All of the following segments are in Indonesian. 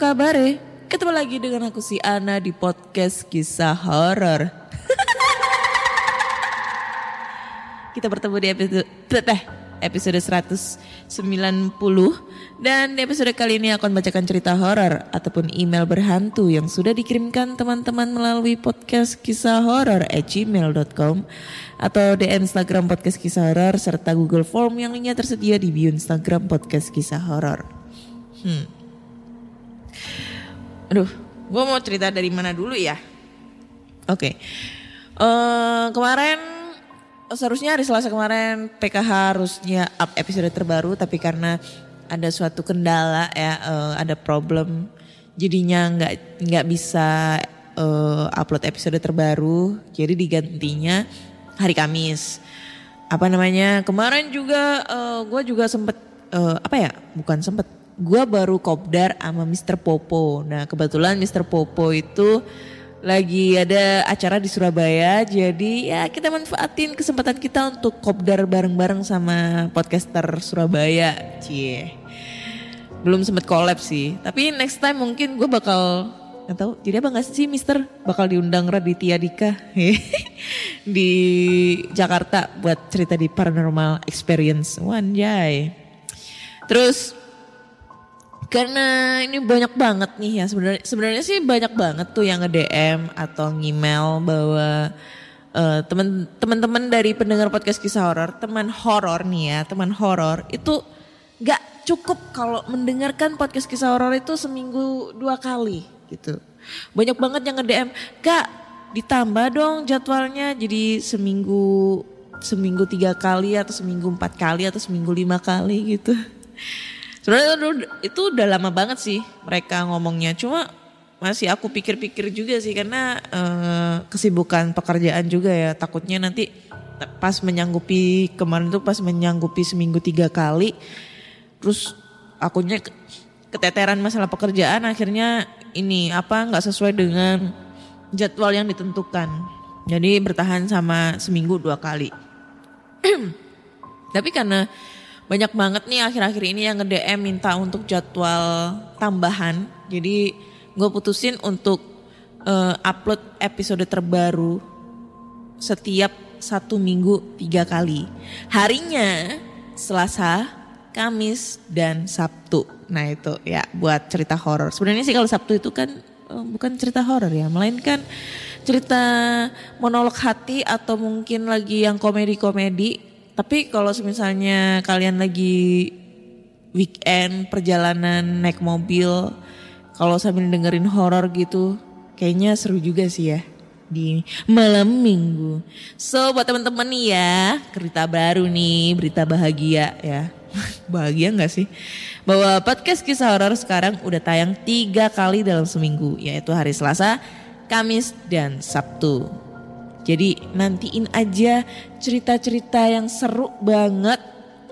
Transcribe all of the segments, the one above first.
kabar Ketemu lagi dengan aku si Ana di podcast kisah horor. Kita bertemu di episode episode 190 dan di episode kali ini akan bacakan cerita horor ataupun email berhantu yang sudah dikirimkan teman-teman melalui podcast kisah horor at gmail.com atau DM Instagram podcast kisah horor serta Google Form yang lainnya tersedia di bio Instagram podcast kisah horor. Hmm. Aduh, gue mau cerita dari mana dulu ya? Oke, Eh, kemarin seharusnya hari Selasa kemarin PKH harusnya up episode terbaru, tapi karena ada suatu kendala ya, eh, ada problem, jadinya nggak nggak bisa eh, upload episode terbaru, jadi digantinya hari Kamis. Apa namanya? Kemarin juga gue juga sempet eh, apa ya? Bukan sempet gue baru kopdar sama Mr. Popo. Nah kebetulan Mr. Popo itu lagi ada acara di Surabaya. Jadi ya kita manfaatin kesempatan kita untuk kopdar bareng-bareng sama podcaster Surabaya. Cie. Belum sempet collab sih. Tapi next time mungkin gue bakal nggak tahu jadi apa nggak sih Mister bakal diundang Raditya Dika di Jakarta buat cerita di Paranormal Experience Wanjay. Terus karena ini banyak banget nih ya sebenarnya sebenarnya sih banyak banget tuh yang nge-DM atau ngemail bahwa eh, teman teman-teman dari pendengar podcast kisah horor, teman horor nih ya, teman horor itu nggak cukup kalau mendengarkan podcast kisah horor itu seminggu dua kali gitu. Banyak banget yang nge-DM, "Kak, ditambah dong jadwalnya jadi seminggu seminggu tiga kali atau seminggu empat kali atau seminggu lima kali gitu." Sebenarnya itu, itu udah lama banget sih mereka ngomongnya. Cuma masih aku pikir-pikir juga sih karena eh, kesibukan pekerjaan juga ya. Takutnya nanti pas menyanggupi kemarin tuh pas menyanggupi seminggu tiga kali. Terus akunya ke- keteteran masalah pekerjaan akhirnya ini apa nggak sesuai dengan jadwal yang ditentukan. Jadi bertahan sama seminggu dua kali. Tapi karena banyak banget nih akhir-akhir ini yang nge-DM minta untuk jadwal tambahan. Jadi gue putusin untuk eh, upload episode terbaru setiap satu minggu tiga kali. Harinya Selasa, Kamis, dan Sabtu. Nah itu ya buat cerita horor. Sebenarnya sih kalau Sabtu itu kan eh, bukan cerita horor ya, melainkan cerita monolog hati atau mungkin lagi yang komedi-komedi. Tapi kalau misalnya kalian lagi weekend perjalanan naik mobil, kalau sambil dengerin horor gitu, kayaknya seru juga sih ya di malam minggu. So buat teman-teman nih ya, berita baru nih, berita bahagia ya. bahagia nggak sih? Bahwa podcast kisah horor sekarang udah tayang tiga kali dalam seminggu, yaitu hari Selasa, Kamis, dan Sabtu. Jadi nantiin aja cerita-cerita yang seru banget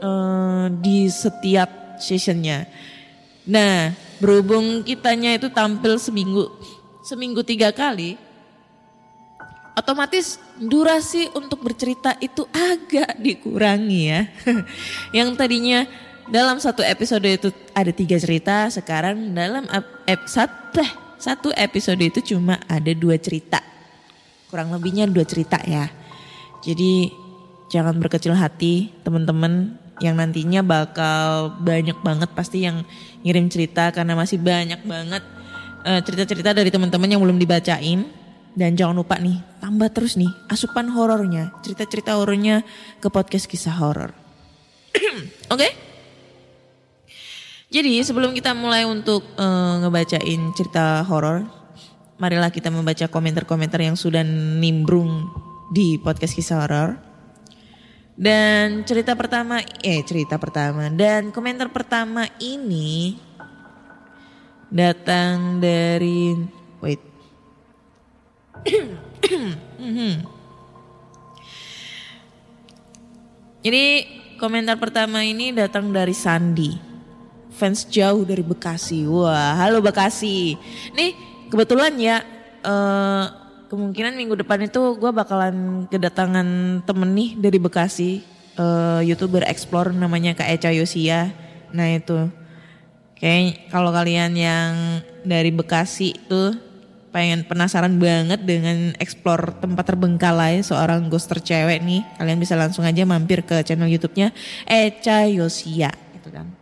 eh, di setiap sessionnya. Nah, berhubung kitanya itu tampil seminggu, seminggu tiga kali, otomatis durasi untuk bercerita itu agak dikurangi ya. Yang tadinya dalam satu episode itu ada tiga cerita, sekarang dalam eh, satu episode itu cuma ada dua cerita. Kurang lebihnya dua cerita ya. Jadi jangan berkecil hati teman-teman yang nantinya bakal banyak banget pasti yang ngirim cerita karena masih banyak banget eh, cerita-cerita dari teman-teman yang belum dibacain. Dan jangan lupa nih, tambah terus nih asupan horornya, cerita-cerita horornya ke podcast kisah horor. Oke? Jadi sebelum kita mulai untuk eh, ngebacain cerita horor, marilah kita membaca komentar-komentar yang sudah nimbrung di podcast kisah horor. Dan cerita pertama, eh cerita pertama dan komentar pertama ini datang dari wait. Jadi komentar pertama ini datang dari Sandi. Fans jauh dari Bekasi. Wah, halo Bekasi. Nih kebetulan ya eh, kemungkinan minggu depan itu gue bakalan kedatangan temen nih dari Bekasi. eh, youtuber explore namanya Kak Eca Yosia. Nah itu kayak kalau kalian yang dari Bekasi tuh pengen penasaran banget dengan explore tempat terbengkalai seorang ghoster cewek nih, kalian bisa langsung aja mampir ke channel YouTube-nya Eca Yosia gitu kan.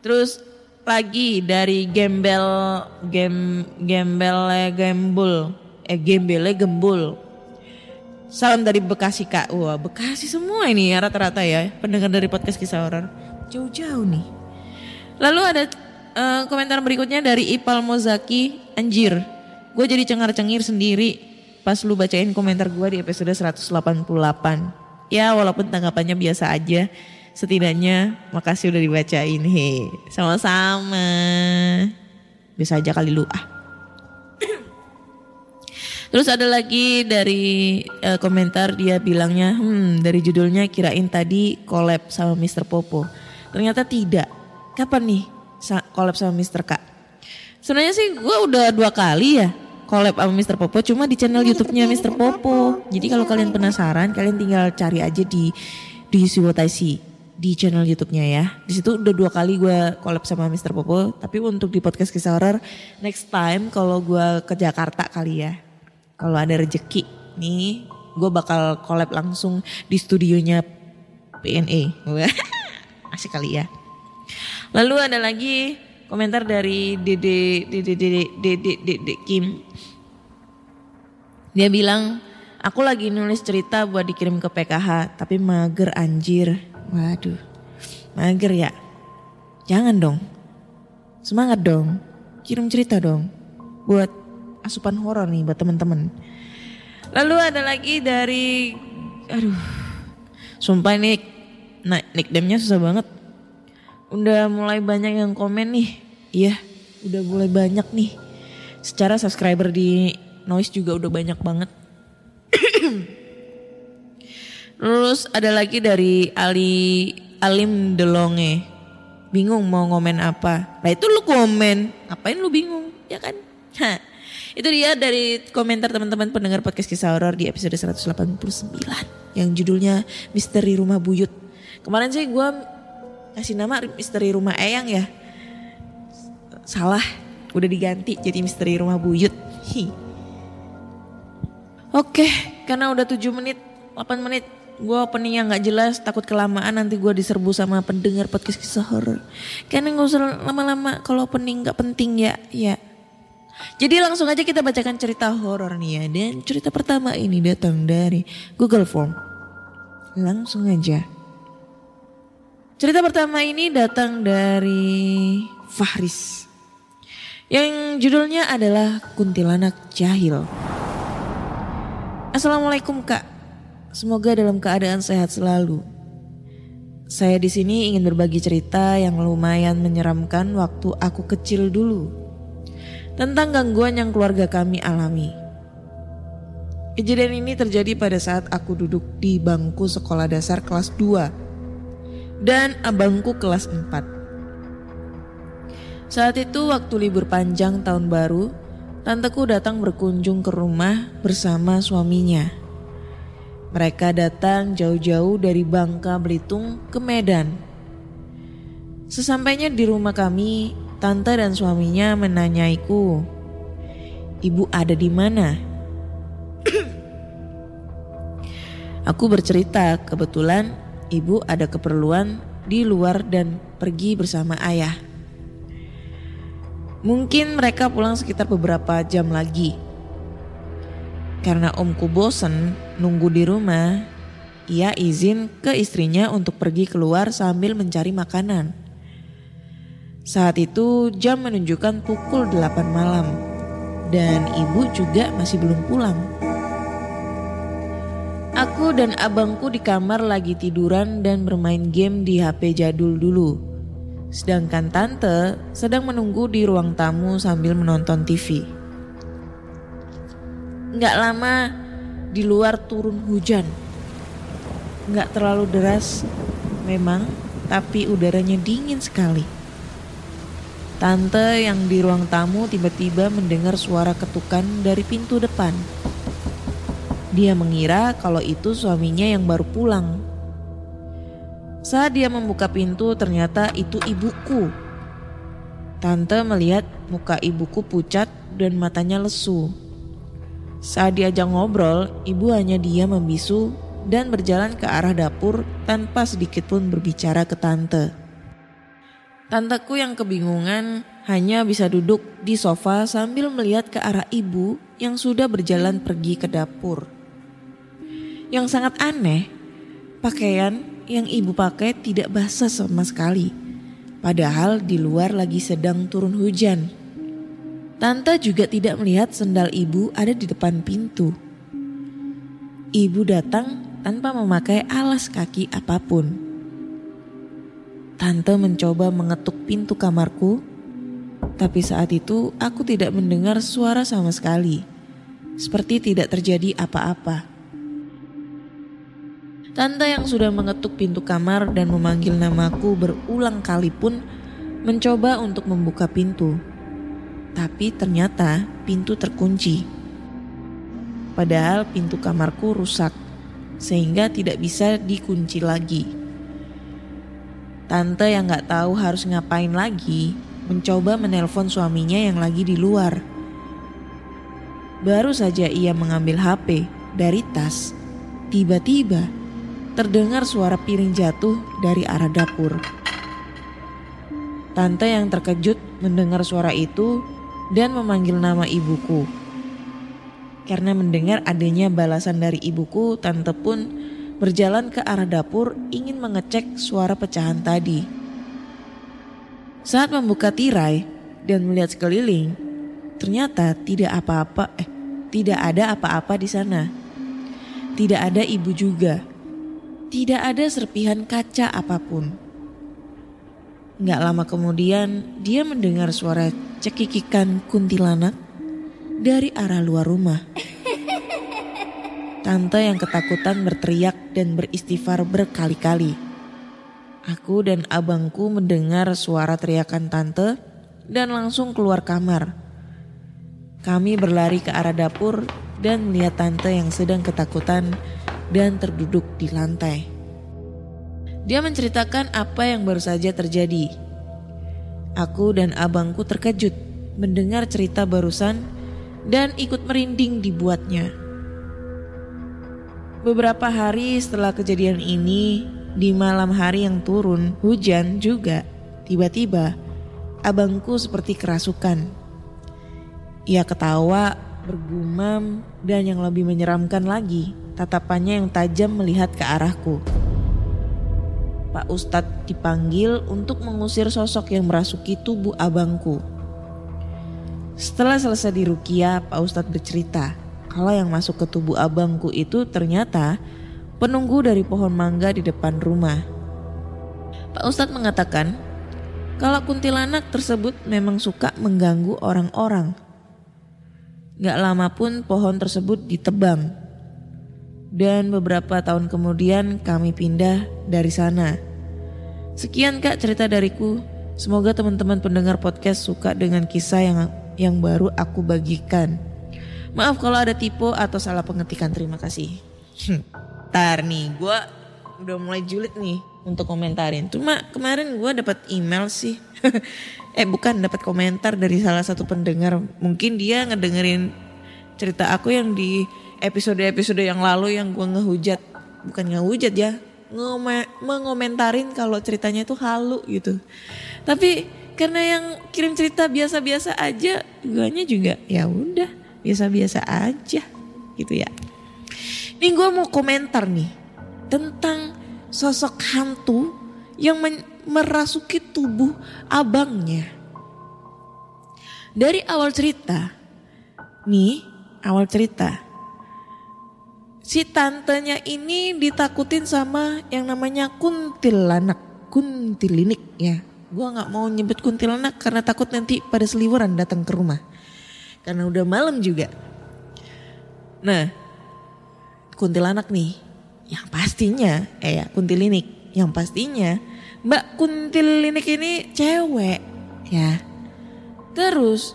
Terus lagi dari Gembel Gem Gembele Gembul eh Gembele Gembul. Salam dari Bekasi Kak. Wah, Bekasi semua ini ya rata-rata ya pendengar dari podcast kisah horor. Jauh-jauh nih. Lalu ada eh, komentar berikutnya dari Ipal Mozaki. Anjir, gue jadi cengar-cengir sendiri pas lu bacain komentar gue di episode 188. Ya walaupun tanggapannya biasa aja. Setidaknya makasih udah dibacain. He, sama-sama. Bisa aja kali lu ah. Terus ada lagi dari eh, komentar dia bilangnya, hmm dari judulnya kirain tadi collab sama Mr. Popo. Ternyata tidak. Kapan nih collab sama Mr. K? Sebenarnya sih gue udah dua kali ya collab sama Mr. Popo cuma di channel YouTube-nya Mr. Popo. Jadi kalau kalian penasaran kalian tinggal cari aja di di Siwotaisi di channel YouTube-nya ya. Di situ udah dua kali gue collab sama Mr. Popo. Tapi untuk di podcast kisah horor next time kalau gue ke Jakarta kali ya. Kalau ada rejeki nih gue bakal collab langsung di studionya PNE. Asik kali ya. Lalu ada lagi komentar dari Dede Dede Dede Dede Dede Kim. Dia bilang, aku lagi nulis cerita buat dikirim ke PKH, tapi mager anjir. Waduh, mager ya. Jangan dong. Semangat dong. Kirim cerita dong. Buat asupan horor nih buat temen-temen. Lalu ada lagi dari, aduh, sumpah ini nah, nickname-nya susah banget. Udah mulai banyak yang komen nih. Iya, udah mulai banyak nih. Secara subscriber di Noise juga udah banyak banget. Terus ada lagi dari Ali Alim Delonge. Bingung mau ngomen apa. Nah itu lu komen. Ngapain lu bingung? Ya kan? Hah. Itu dia dari komentar teman-teman pendengar podcast kisah horor di episode 189. Yang judulnya Misteri Rumah Buyut. Kemarin sih gue kasih nama Misteri Rumah Eyang ya. Salah. Udah diganti jadi Misteri Rumah Buyut. Hi. Oke, karena udah 7 menit, 8 menit gue openingnya nggak jelas takut kelamaan nanti gue diserbu sama pendengar podcast kisah horor. Karena nggak usah lama-lama kalau opening nggak penting ya ya. Jadi langsung aja kita bacakan cerita horor nih ya. Dan cerita pertama ini datang dari Google Form. Langsung aja. Cerita pertama ini datang dari Fahris yang judulnya adalah Kuntilanak Jahil. Assalamualaikum kak Semoga dalam keadaan sehat selalu. Saya di sini ingin berbagi cerita yang lumayan menyeramkan waktu aku kecil dulu. Tentang gangguan yang keluarga kami alami. Kejadian ini terjadi pada saat aku duduk di bangku sekolah dasar kelas 2 dan abangku kelas 4. Saat itu waktu libur panjang tahun baru, tanteku datang berkunjung ke rumah bersama suaminya. Mereka datang jauh-jauh dari Bangka Belitung ke Medan. Sesampainya di rumah kami, tante dan suaminya menanyaiku, "Ibu ada di mana?" Aku bercerita, kebetulan ibu ada keperluan di luar dan pergi bersama ayah. Mungkin mereka pulang sekitar beberapa jam lagi. Karena omku bosen nunggu di rumah, ia izin ke istrinya untuk pergi keluar sambil mencari makanan. Saat itu jam menunjukkan pukul 8 malam dan ibu juga masih belum pulang. Aku dan abangku di kamar lagi tiduran dan bermain game di HP jadul dulu. Sedangkan tante sedang menunggu di ruang tamu sambil menonton TV. Nggak lama di luar turun hujan. Nggak terlalu deras memang, tapi udaranya dingin sekali. Tante yang di ruang tamu tiba-tiba mendengar suara ketukan dari pintu depan. Dia mengira kalau itu suaminya yang baru pulang. Saat dia membuka pintu ternyata itu ibuku. Tante melihat muka ibuku pucat dan matanya lesu. Saat diajak ngobrol, ibu hanya diam membisu dan berjalan ke arah dapur tanpa sedikit pun berbicara ke tante. Tanteku yang kebingungan hanya bisa duduk di sofa sambil melihat ke arah ibu yang sudah berjalan pergi ke dapur. Yang sangat aneh, pakaian yang ibu pakai tidak basah sama sekali. Padahal di luar lagi sedang turun hujan. Tante juga tidak melihat sendal ibu ada di depan pintu. Ibu datang tanpa memakai alas kaki apa pun. Tante mencoba mengetuk pintu kamarku, tapi saat itu aku tidak mendengar suara sama sekali, seperti tidak terjadi apa-apa. Tante yang sudah mengetuk pintu kamar dan memanggil namaku berulang kali pun mencoba untuk membuka pintu, tapi ternyata pintu terkunci. Padahal pintu kamarku rusak, sehingga tidak bisa dikunci lagi. Tante yang gak tahu harus ngapain lagi mencoba menelpon suaminya yang lagi di luar. Baru saja ia mengambil HP dari tas, tiba-tiba terdengar suara piring jatuh dari arah dapur. Tante yang terkejut mendengar suara itu dan memanggil nama ibuku. Karena mendengar adanya balasan dari ibuku, tante pun berjalan ke arah dapur ingin mengecek suara pecahan tadi. Saat membuka tirai dan melihat sekeliling, ternyata tidak apa-apa eh tidak ada apa-apa di sana. Tidak ada ibu juga. Tidak ada serpihan kaca apa pun. Nggak lama kemudian dia mendengar suara cekikikan kuntilanak dari arah luar rumah. Tante yang ketakutan berteriak dan beristighfar berkali-kali. Aku dan abangku mendengar suara teriakan tante dan langsung keluar kamar. Kami berlari ke arah dapur dan melihat tante yang sedang ketakutan dan terduduk di lantai. Dia menceritakan apa yang baru saja terjadi. Aku dan abangku terkejut mendengar cerita barusan dan ikut merinding dibuatnya. Beberapa hari setelah kejadian ini, di malam hari yang turun hujan juga, tiba-tiba abangku seperti kerasukan. Ia ketawa, bergumam, dan yang lebih menyeramkan lagi, tatapannya yang tajam melihat ke arahku. Pak Ustadz dipanggil untuk mengusir sosok yang merasuki tubuh abangku. Setelah selesai dirukia, Pak Ustadz bercerita kalau yang masuk ke tubuh abangku itu ternyata penunggu dari pohon mangga di depan rumah. Pak Ustadz mengatakan kalau kuntilanak tersebut memang suka mengganggu orang-orang. Gak lama pun pohon tersebut ditebang. Dan beberapa tahun kemudian kami pindah dari sana. Sekian kak cerita dariku. Semoga teman-teman pendengar podcast suka dengan kisah yang yang baru aku bagikan. Maaf kalau ada tipe atau salah pengetikan. Terima kasih. Hmm. Ntar nih, gue udah mulai julid nih untuk komentarin. Cuma kemarin gue dapat email sih. eh bukan dapat komentar dari salah satu pendengar. Mungkin dia ngedengerin cerita aku yang di episode-episode yang lalu yang gue ngehujat. Bukan ngehujat ya. Ngome mengomentarin kalau ceritanya itu halu gitu. Tapi karena yang kirim cerita biasa-biasa aja, guanya juga ya udah biasa-biasa aja. gitu ya. Ini gue mau komentar nih tentang sosok hantu yang merasuki tubuh abangnya. Dari awal cerita, nih awal cerita, si tantenya ini ditakutin sama yang namanya kuntilanak, kuntilinik ya. Gua nggak mau nyebut kuntilanak karena takut nanti pada seliweran datang ke rumah. Karena udah malam juga. Nah, kuntilanak nih, yang pastinya, eh ya kuntilinik, yang pastinya Mbak Kuntilinik ini cewek, ya. Terus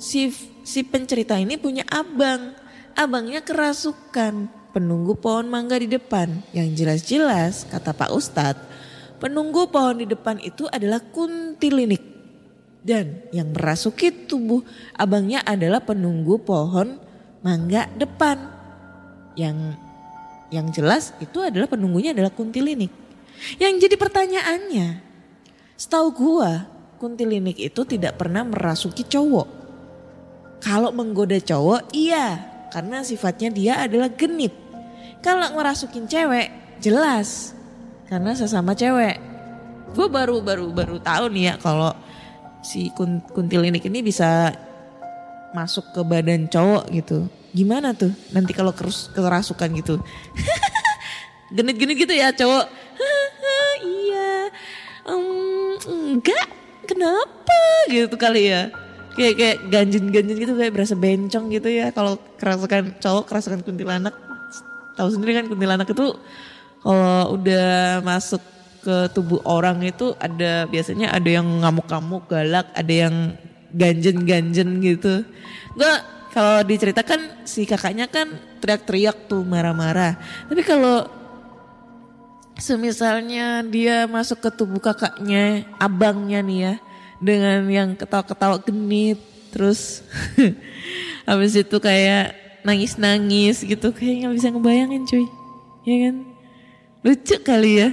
si si pencerita ini punya abang, abangnya kerasukan, penunggu pohon mangga di depan. Yang jelas-jelas kata Pak Ustadz, penunggu pohon di depan itu adalah kuntilinik. Dan yang merasuki tubuh abangnya adalah penunggu pohon mangga depan. Yang yang jelas itu adalah penunggunya adalah kuntilinik. Yang jadi pertanyaannya, setahu gua kuntilinik itu tidak pernah merasuki cowok. Kalau menggoda cowok iya, karena sifatnya dia adalah genit. Kalau ngerasukin cewek jelas, karena sesama cewek. Gue baru baru baru tahu nih ya kalau si kun- kuntilinik ini bisa masuk ke badan cowok gitu. Gimana tuh nanti kalau kerus- kerasukan gitu? Genit-genit gitu ya cowok. iya. Em, enggak. Kenapa gitu kali ya? Kayak kayak ganjen-ganjen gitu kayak berasa bencong gitu ya kalau kerasukan cowok kerasukan kuntilanak. Tahu sendiri kan kuntilanak itu kalau udah masuk ke tubuh orang itu ada biasanya ada yang ngamuk-ngamuk galak, ada yang ganjen-ganjen gitu. Gue kalau diceritakan si kakaknya kan teriak-teriak tuh marah-marah. Tapi kalau semisalnya dia masuk ke tubuh kakaknya, abangnya nih ya, dengan yang ketawa-ketawa genit, terus habis itu kayak nangis-nangis gitu, kayak nggak bisa ngebayangin cuy, ya kan? Lucu kali ya.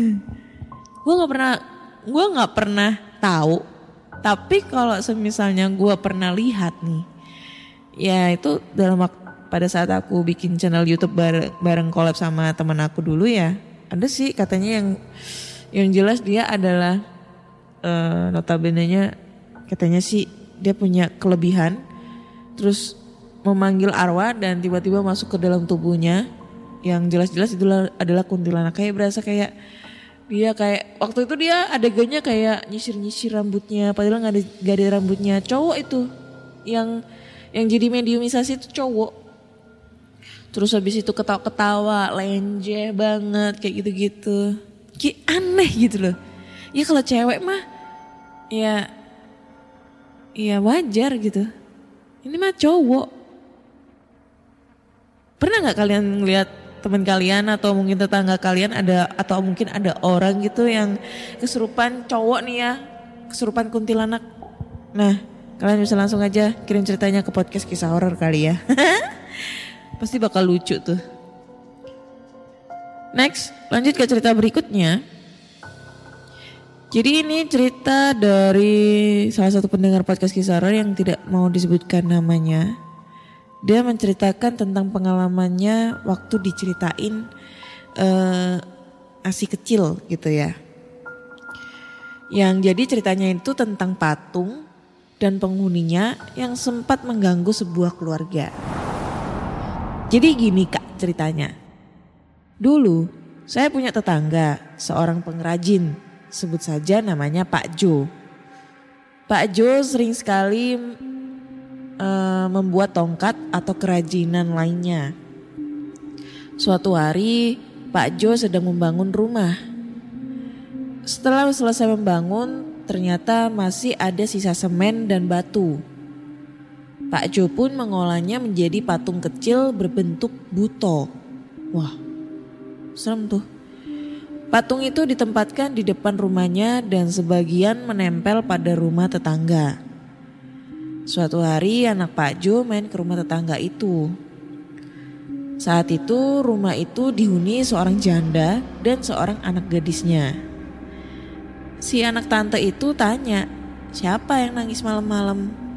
gue nggak pernah, gue nggak pernah tahu. Tapi kalau semisalnya gue pernah lihat nih, ya itu dalam waktu pada saat aku bikin channel YouTube bareng, bareng collab sama teman aku dulu ya, ada sih katanya yang yang jelas dia adalah uh, notabene-nya katanya sih dia punya kelebihan, terus memanggil arwah dan tiba-tiba masuk ke dalam tubuhnya, yang jelas-jelas itu adalah kuntilanak. Kayak berasa kayak dia kayak waktu itu dia adegannya kayak nyisir-nyisir rambutnya. Padahal nggak ada gak ada rambutnya. Cowok itu. Yang yang jadi mediumisasi itu cowok. Terus habis itu ketawa-ketawa lenje banget kayak gitu-gitu. Kayak aneh gitu loh ya kalau cewek mah ya ya wajar gitu. Ini mah cowok. Pernah nggak kalian ngeliat teman kalian atau mungkin tetangga kalian ada atau mungkin ada orang gitu yang kesurupan cowok nih ya kesurupan kuntilanak? Nah kalian bisa langsung aja kirim ceritanya ke podcast kisah horor kali ya. Pasti bakal lucu tuh. Next lanjut ke cerita berikutnya jadi ini cerita dari salah satu pendengar podcast kisah horor yang tidak mau disebutkan namanya dia menceritakan tentang pengalamannya waktu diceritain uh, asi kecil gitu ya. Yang jadi ceritanya itu tentang patung dan penghuninya yang sempat mengganggu sebuah keluarga. Jadi gini kak ceritanya. Dulu saya punya tetangga seorang pengrajin sebut saja namanya Pak Jo. Pak Jo sering sekali uh, membuat tongkat atau kerajinan lainnya. Suatu hari, Pak Jo sedang membangun rumah. Setelah selesai membangun, ternyata masih ada sisa semen dan batu. Pak Jo pun mengolahnya menjadi patung kecil berbentuk buto. Wah, serem tuh. Patung itu ditempatkan di depan rumahnya dan sebagian menempel pada rumah tetangga. Suatu hari anak Pak Jo main ke rumah tetangga itu. Saat itu rumah itu dihuni seorang janda dan seorang anak gadisnya. Si anak tante itu tanya, siapa yang nangis malam-malam?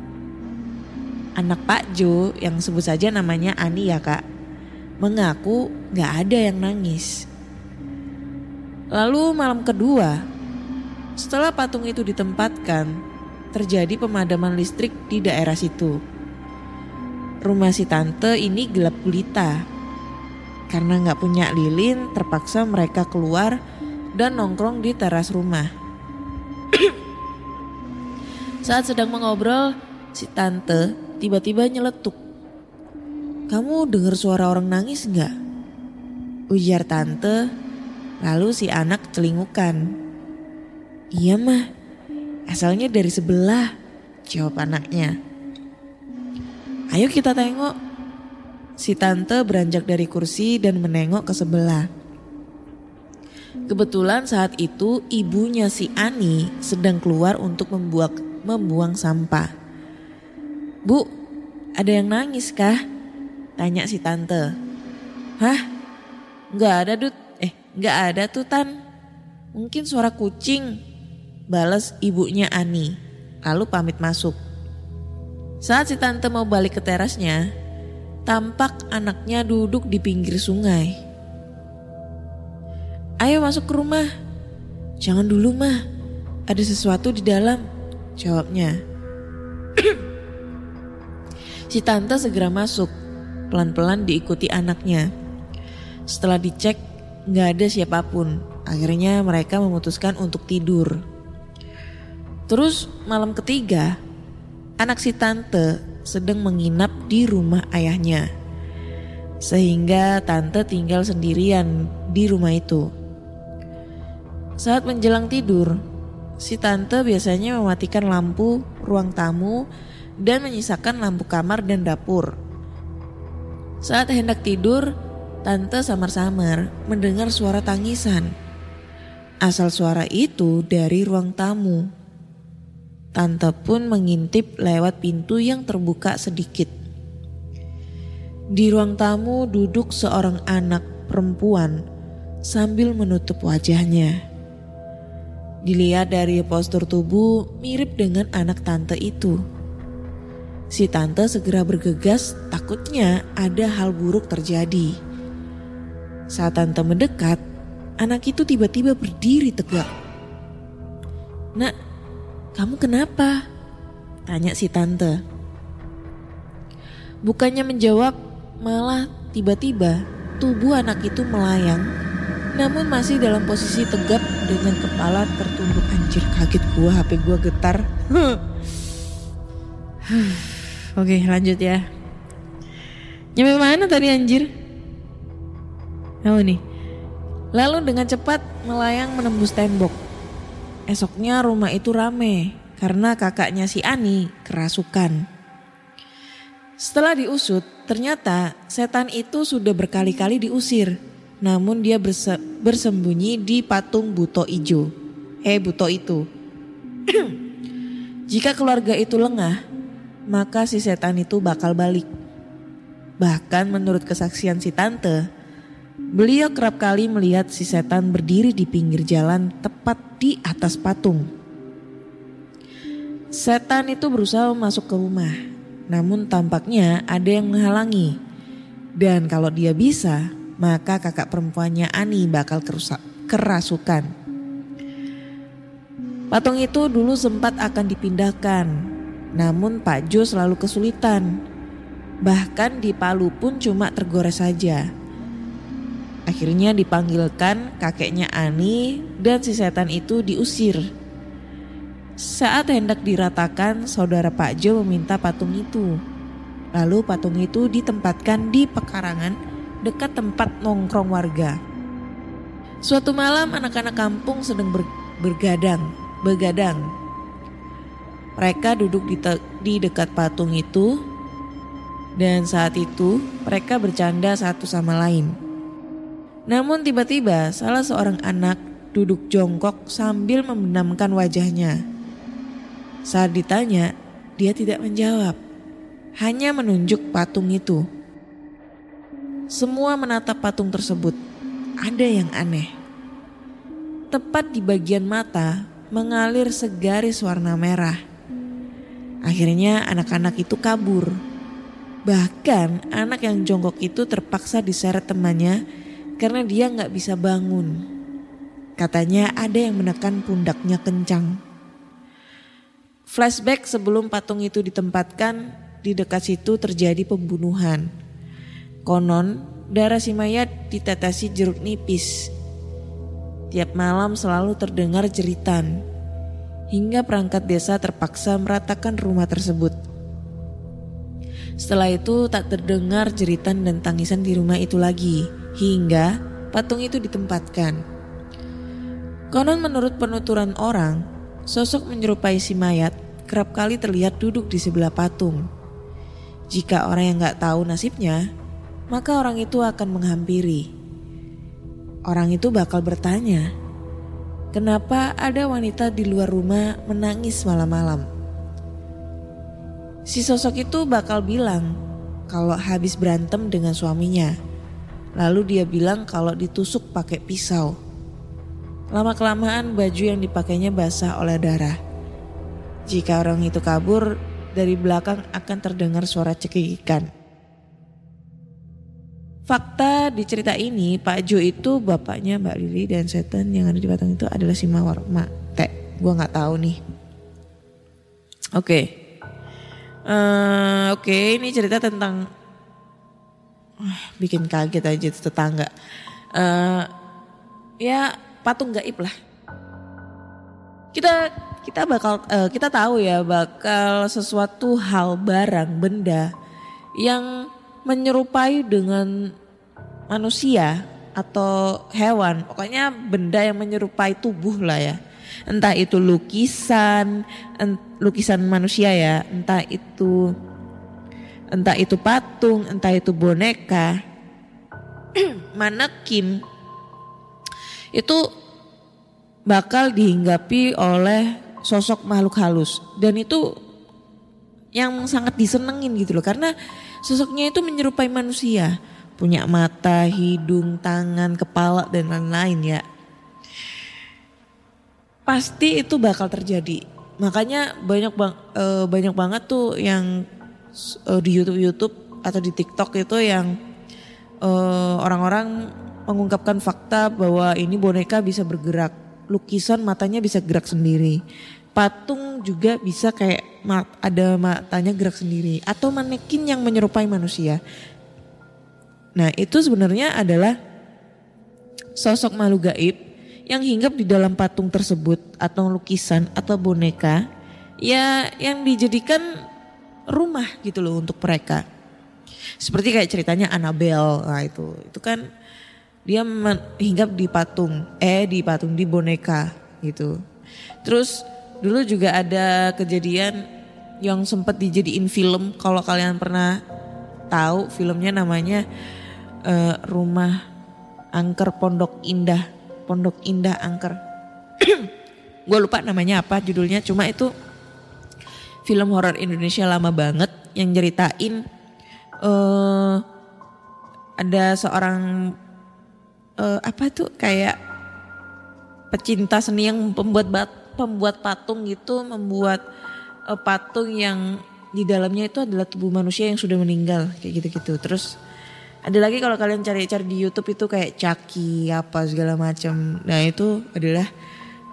anak Pak Jo yang sebut saja namanya Ani ya kak, mengaku gak ada yang nangis. Lalu malam kedua, setelah patung itu ditempatkan, terjadi pemadaman listrik di daerah situ. Rumah si tante ini gelap gulita. Karena nggak punya lilin, terpaksa mereka keluar dan nongkrong di teras rumah. Saat sedang mengobrol, si tante tiba-tiba nyeletuk. Kamu dengar suara orang nangis nggak? Ujar tante, lalu si anak celingukan. Iya mah, asalnya dari sebelah, jawab anaknya. Ayo kita tengok. Si tante beranjak dari kursi dan menengok ke sebelah. Kebetulan saat itu ibunya si Ani sedang keluar untuk membuang membuang sampah. Bu, ada yang nangis kah? Tanya si tante. Hah? Gak ada Dut. Eh, gak ada tuh Tan. Mungkin suara kucing. Balas ibunya Ani. Lalu pamit masuk. Saat si tante mau balik ke terasnya, tampak anaknya duduk di pinggir sungai. Ayo masuk ke rumah. Jangan dulu mah, ada sesuatu di dalam. Jawabnya. si tante segera masuk, pelan-pelan diikuti anaknya. Setelah dicek, nggak ada siapa pun. Akhirnya mereka memutuskan untuk tidur. Terus malam ketiga, anak si tante sedang menginap di rumah ayahnya. Sehingga tante tinggal sendirian di rumah itu. Saat menjelang tidur, si tante biasanya mematikan lampu ruang tamu dan menyisakan lampu kamar dan dapur. Saat hendak tidur, tante samar-samar mendengar suara tangisan. Asal suara itu dari ruang tamu. Tante pun mengintip lewat pintu yang terbuka sedikit. Di ruang tamu duduk seorang anak perempuan sambil menutup wajahnya. Dilihat dari postur tubuh mirip dengan anak tante itu. Si tante segera bergegas takutnya ada hal buruk terjadi. Saat tante mendekat, anak itu tiba-tiba berdiri tegak. Nak, kamu kenapa? Tanya si tante. Bukannya menjawab, malah tiba-tiba tubuh anak itu melayang. Namun masih dalam posisi tegap dengan kepala tertunduk. Anjir kaget gua, HP gua getar. Oke lanjut ya. Nyampe mana tadi anjir? Oh nih. Lalu dengan cepat melayang menembus tembok. Esoknya rumah itu rame karena kakaknya si Ani kerasukan. Setelah diusut, ternyata setan itu sudah berkali-kali diusir. Namun dia berse bersembunyi di patung buto ijo. Eh buto itu. Jika keluarga itu lengah, maka si setan itu bakal balik. Bahkan menurut kesaksian si tante, beliau kerap kali melihat si setan berdiri di pinggir jalan tepat di atas patung. Setan itu berusaha masuk ke rumah, namun tampaknya ada yang menghalangi. Dan kalau dia bisa, maka kakak perempuannya Ani bakal kerasukan. Patung itu dulu sempat akan dipindahkan, namun Pak Jo selalu kesulitan. Bahkan di Palu pun cuma tergores saja. Akhirnya dipanggilkan kakeknya Ani dan si setan itu diusir. Saat hendak diratakan, saudara Pak Jo meminta patung itu. Lalu patung itu ditempatkan di pekarangan dekat tempat nongkrong warga. Suatu malam anak-anak kampung sedang ber bergadang, begadang. Mereka duduk di, di dekat patung itu dan saat itu mereka bercanda satu sama lain. Namun tiba-tiba salah seorang anak duduk jongkok sambil membenamkan wajahnya. Saat ditanya, dia tidak menjawab, hanya menunjuk patung itu. Semua menatap patung tersebut. Ada yang aneh. Tepat di bagian mata mengalir segaris warna merah. Akhirnya anak-anak itu kabur. Bahkan anak yang jongkok itu terpaksa diseret temannya karena dia nggak bisa bangun. Katanya ada yang menekan pundaknya kencang. Flashback sebelum patung itu ditempatkan di dekat situ terjadi pembunuhan. Konon darah si mayat ditetesi jeruk nipis. Tiap malam selalu terdengar jeritan. Hingga perangkat desa terpaksa meratakan rumah tersebut. Setelah itu tak terdengar jeritan dan tangisan di rumah itu lagi. Hingga patung itu ditempatkan. Konon menurut penuturan orang, sosok menyerupai si mayat kerap kali terlihat duduk di sebelah patung. Jika orang yang gak tahu nasibnya, maka orang itu akan menghampiri. Orang itu bakal bertanya, kenapa ada wanita di luar rumah menangis malam-malam? Si sosok itu bakal bilang kalau habis berantem dengan suaminya. Lalu dia bilang kalau ditusuk pakai pisau. Lama-kelamaan baju yang dipakainya basah oleh darah. Jika orang itu kabur, dari belakang akan terdengar suara cekikikan. Fakta di cerita ini, Pak Jo itu bapaknya Mbak Lili dan setan yang ada di patung itu adalah si Mawar Mate. Gua nggak tahu nih. Oke. Okay. Uh, Oke, okay, ini cerita tentang bikin kaget aja tetangga. Uh, ya patung gaib lah. Kita kita bakal uh, kita tahu ya bakal sesuatu hal barang benda yang menyerupai dengan manusia atau hewan pokoknya benda yang menyerupai tubuh lah ya entah itu lukisan lukisan manusia ya entah itu entah itu patung entah itu boneka. Manekin itu bakal dihinggapi oleh sosok makhluk halus. Dan itu yang sangat disenengin gitu loh. Karena sosoknya itu menyerupai manusia. Punya mata, hidung, tangan, kepala dan lain-lain ya. Pasti itu bakal terjadi. Makanya banyak bang uh, banyak banget tuh yang uh, di YouTube YouTube atau di TikTok itu yang orang orang-orang mengungkapkan fakta bahwa ini boneka bisa bergerak. Lukisan matanya bisa gerak sendiri. Patung juga bisa kayak mat, ada matanya gerak sendiri. Atau manekin yang menyerupai manusia. Nah itu sebenarnya adalah sosok makhluk gaib yang hinggap di dalam patung tersebut atau lukisan atau boneka. Ya yang dijadikan rumah gitu loh untuk mereka. Seperti kayak ceritanya Annabelle, nah itu itu kan dia hinggap di patung, eh di patung di boneka gitu. Terus Dulu juga ada kejadian yang sempat dijadiin film. Kalau kalian pernah tahu filmnya namanya uh, Rumah Angker Pondok Indah. Pondok Indah Angker. Gue lupa namanya apa judulnya. Cuma itu film horor Indonesia lama banget yang ceritain uh, ada seorang uh, apa tuh kayak pecinta seni yang pembuat bat pembuat patung itu membuat uh, patung yang di dalamnya itu adalah tubuh manusia yang sudah meninggal kayak gitu-gitu. Terus ada lagi kalau kalian cari-cari di YouTube itu kayak caki apa segala macam. Nah itu adalah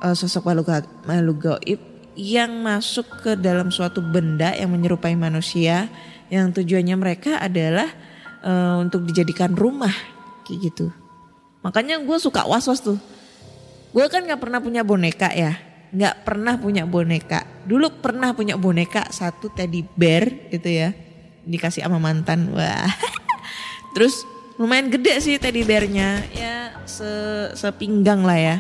uh, sosok makhluk makhluk gaib yang masuk ke dalam suatu benda yang menyerupai manusia yang tujuannya mereka adalah uh, untuk dijadikan rumah kayak gitu. Makanya gue suka was-was tuh. Gue kan gak pernah punya boneka ya nggak pernah punya boneka. Dulu pernah punya boneka satu teddy bear gitu ya. Dikasih sama mantan. Wah. Terus lumayan gede sih teddy bearnya. Ya se sepinggang lah ya.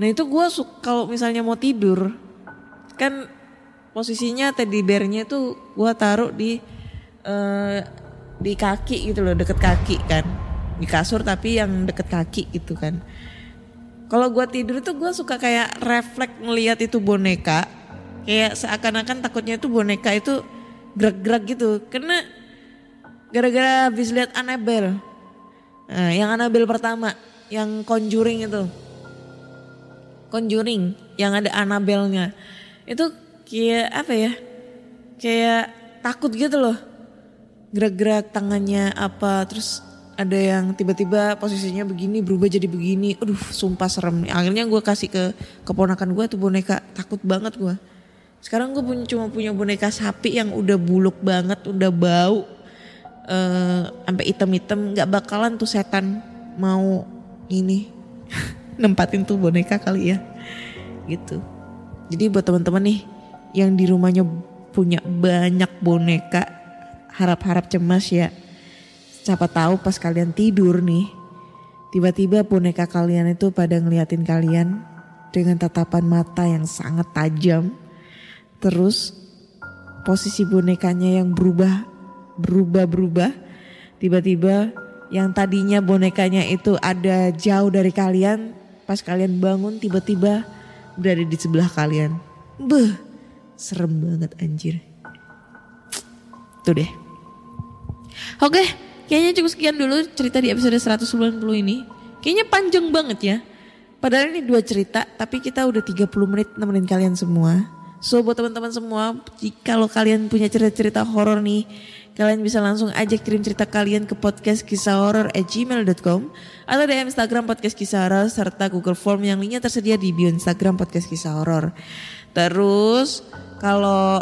Nah itu gue kalau misalnya mau tidur. Kan posisinya teddy bearnya itu gue taruh di uh, di kaki gitu loh deket kaki kan. Di kasur tapi yang deket kaki gitu kan. Kalau gue tidur tuh gue suka kayak refleks ngelihat itu boneka. Kayak seakan-akan takutnya itu boneka itu gerak-gerak gitu. Karena gara-gara habis lihat Annabelle. Nah, yang Annabelle pertama, yang Conjuring itu. Conjuring, yang ada Annabelle-nya. Itu kayak apa ya? kayak takut gitu loh. Gerak-gerak tangannya apa terus ada yang tiba-tiba posisinya begini berubah jadi begini. Aduh, sumpah serem nih. Akhirnya gue kasih ke keponakan gue tuh boneka. Takut banget gue. Sekarang gue punya cuma punya boneka sapi yang udah buluk banget, udah bau. eh sampai item-item nggak bakalan tuh setan mau ini nempatin tuh boneka kali ya. Gitu. Jadi buat teman-teman nih yang di rumahnya punya banyak boneka, harap-harap cemas ya siapa tahu pas kalian tidur nih, tiba-tiba boneka kalian itu pada ngeliatin kalian dengan tatapan mata yang sangat tajam. Terus posisi bonekanya yang berubah, berubah-berubah. Tiba-tiba yang tadinya bonekanya itu ada jauh dari kalian, pas kalian bangun tiba-tiba berada di sebelah kalian. Beh, serem banget anjir. Tuh deh. Oke, kayaknya cukup sekian dulu cerita di episode 190 ini. Kayaknya panjang banget ya. Padahal ini dua cerita, tapi kita udah 30 menit nemenin kalian semua. So buat teman-teman semua, kalau kalian punya cerita-cerita horor nih, kalian bisa langsung aja kirim cerita kalian ke podcast kisah horor at gmail.com atau DM Instagram podcast kisah horor serta Google Form yang linknya tersedia di bio Instagram podcast kisah horor. Terus kalau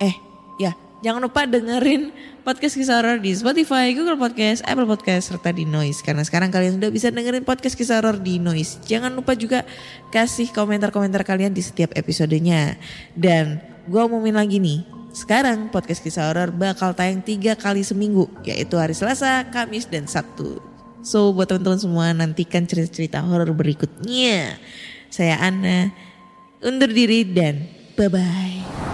eh ya jangan lupa dengerin podcast kisah horor di Spotify, Google Podcast, Apple Podcast, serta di Noise. Karena sekarang kalian sudah bisa dengerin podcast kisah horor di Noise. Jangan lupa juga kasih komentar-komentar kalian di setiap episodenya. Dan gue umumin lagi nih, sekarang podcast kisah horor bakal tayang tiga kali seminggu, yaitu hari Selasa, Kamis, dan Sabtu. So buat teman-teman semua nantikan cerita-cerita horor berikutnya. Saya Anna, undur diri dan bye-bye.